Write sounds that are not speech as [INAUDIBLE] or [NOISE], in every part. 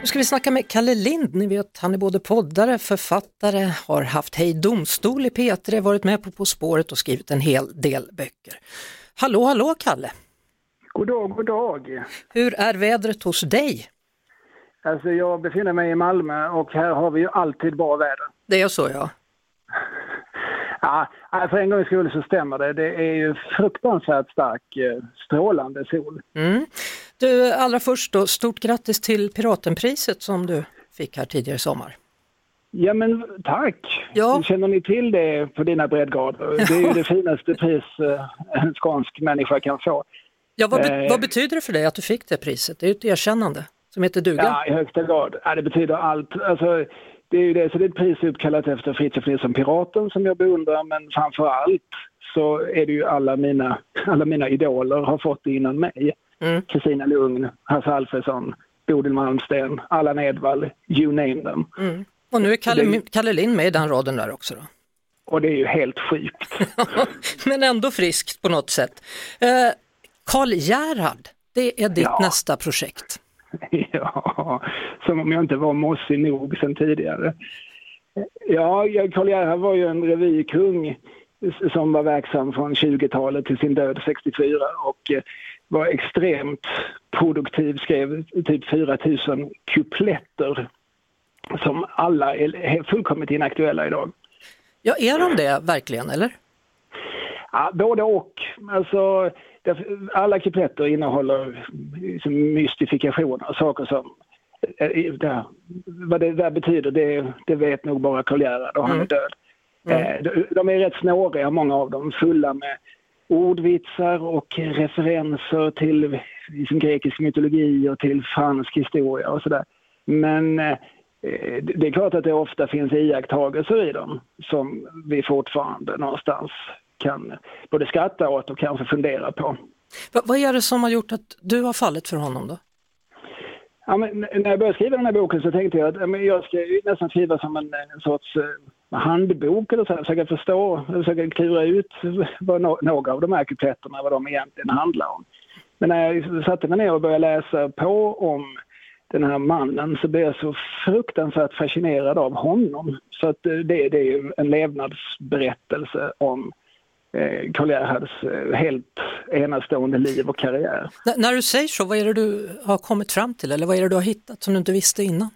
Nu ska vi snacka med Kalle Lind, ni vet han är både poddare, författare, har haft Hej Domstol i P3, varit med på På spåret och skrivit en hel del böcker. Hallå, hallå Kalle! God dag, god dag. Hur är vädret hos dig? Alltså jag befinner mig i Malmö och här har vi ju alltid bra väder. Det är så ja. [LAUGHS] Ja, för en gångs skull så stämmer det. Det är ju fruktansvärt stark eh, strålande sol. Mm. Du, allra först då, stort grattis till Piratenpriset som du fick här tidigare i sommar. Ja men tack! Ja. Känner ni till det på dina breddgrader? Det är ju [LAUGHS] det finaste pris eh, en skånsk människa kan få. Ja, vad, be- Eh. vad betyder det för dig att du fick det priset? Det är ju ett erkännande som heter duga. Ja, i högsta grad. Ja, det betyder allt. Alltså, det är ju det, så det är ett pris uppkallat efter Fritiof Nilsson Piraten som jag beundrar, men framför allt så är det ju alla mina, alla mina idoler har fått det innan mig. Mm. Kristina Lugn, Hasse Alfredson, Bodil Malmsten, Allan Edwall, you name them. Mm. Och nu är Kalle, Det- Kalle Lind med i den raden där också då. Och det är ju helt sjukt. [LAUGHS] Men ändå friskt på något sätt. Eh, Karl Gerhard, det är ditt Ja. nästa projekt. [LAUGHS] ja, som om jag inte var mossig nog sen tidigare. Ja, Karl Gerhard var ju en revykung som var verksam från 20-talet till sin död 64 och eh, var extremt produktiv, skrev typ 4000 kupletter som alla är fullkomligt inaktuella idag. Ja, är de det verkligen eller? Ja, både och. Alltså, alla kupletter innehåller liksom mystifikationer, saker som... eh, Det, vad det där betyder, det, det vet nog bara Karl Gerhard och han är död. Eh, de- De är rätt snåriga, många av dem, fulla med ordvitsar och referenser till liksom, grekisk mytologi och till fransk historia och sådär. Men eh, det är klart att det ofta finns iakttagelser i dem som vi fortfarande någonstans kan både skratta åt och kanske fundera på. Va, vad är det som har gjort att du har fallit för honom då? Ja, när jag började skriva den här boken så tänkte jag att ja, men jag ska ju nästan skriva som en, en sorts eh, handbok eller så här, försöka förstå, försöka klura ut vad no, några av de här kupletterna, vad de egentligen handlar om. Men när jag satte mig ner och började läsa på om den här mannen så blev jag så fruktansvärt fascinerad av honom. Så att eh, det, det är ju en levnadsberättelse om eh, Karl Gerhards eh, helt enastående liv och karriär. N- när du säger så, vad är det du har kommit fram till eller vad är det du har hittat som du inte visste innan?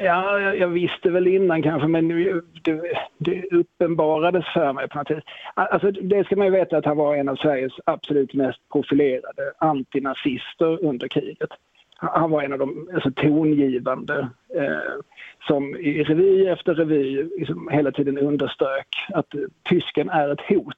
Ja, jag, visste väl innan kanske, men nu- det, det uppenbarades för mig på något vis. Alltså, det ska man ju veta att han var en av Sveriges absolut mest profilerade antinazister under kriget. Han var en av de alltså, tongivande eh, som i revy efter revy liksom, hela tiden underströk att tysken är ett hot.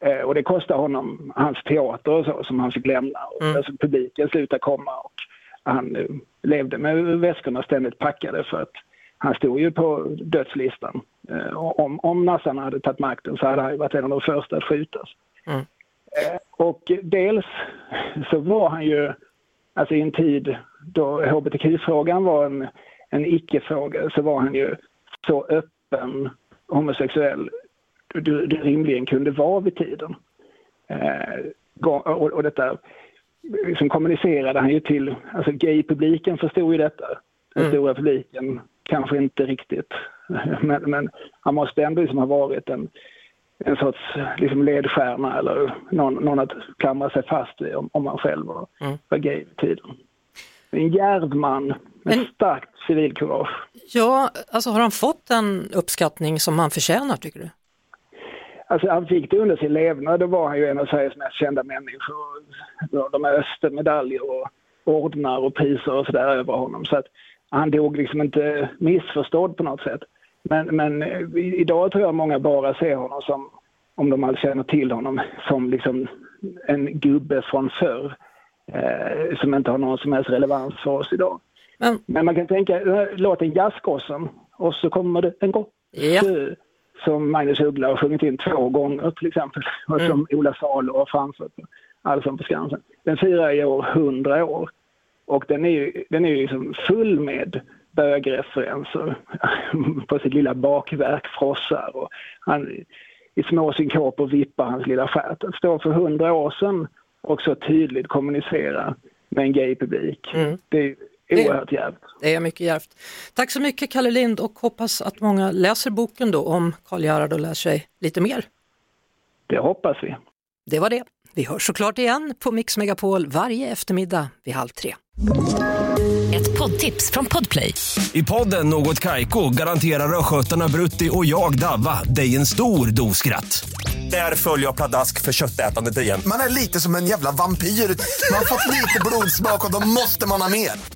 Eh, och det kostade honom hans teater och så som han fick lämna. Mm. alltså, publiken slutade komma han eh, levde med väskorna ständigt packade för att han stod ju på dödslistan. Eh, om, om nassarna hade tagit makten så hade han varit en av de första att skjutas. Mm. Eh, och dels så var han ju, alltså i en tid då hbtq-frågan var en, en icke-fråga så var han ju så öppen homosexuell du, du rimligen kunde vara vid tiden. Eh, och, och detta liksom kommunicerade han ju till, alltså gay-publiken förstod ju detta. Den Mm. stora publiken kanske inte riktigt. Men, men han måste ändå liksom ha varit en, en sorts liksom ledstjärna eller någon, någon att klamra sig fast vid om, om man själv var, Mm. var gay vid tiden. En djärv man med Men- starkt civilkurage. Ja, alltså har han fått den uppskattning som han förtjänar tycker du? Alltså han fick det under sin levnad, då var han ju en av Sveriges mest kända människor. De här Östermedaljer och ordnar och priser och sådär över honom. Så att han dog liksom inte missförstådd på något sätt. Men, men eh, idag tror jag många bara ser honom som, om de alls känner till honom, som liksom en gubbe från förr. Eh, som inte har någon som helst relevans för oss idag. Men, Men man kan tänka, här låten Jazzgossen och så kommer det en gosse Ja. Som Magnus Uggla har sjungit in två gånger till exempel och som Ola Salo har framfört på Allsång på Skansen. Den firar i år 100 år och den är ju, den är ju liksom full med bögreferenser [LAUGHS] på sitt lilla bakverk Frossar och han i små synkoper vippar hans lilla stjärt. Att stå för 100 år sedan och så tydligt kommunicera med en gay-publik. Det är oerhört djärvt. Det är mycket djärvt. Tack så mycket Kalle Lind och hoppas att många läser boken då om Karl Gerhard och lär sig lite mer. Det hoppas vi. Det var det. Vi hörs såklart igen på Mix Megapol varje eftermiddag vid halv tre. Ett poddtips från Podplay. I podden Något Kaiko garanterar östgötarna Brutti och jag, Davva, dig en stor dos skratt. Där följer jag pladask för köttätandet igen. Man är lite som en jävla vampyr. Man har fått lite blodsmak och då måste man ha mer.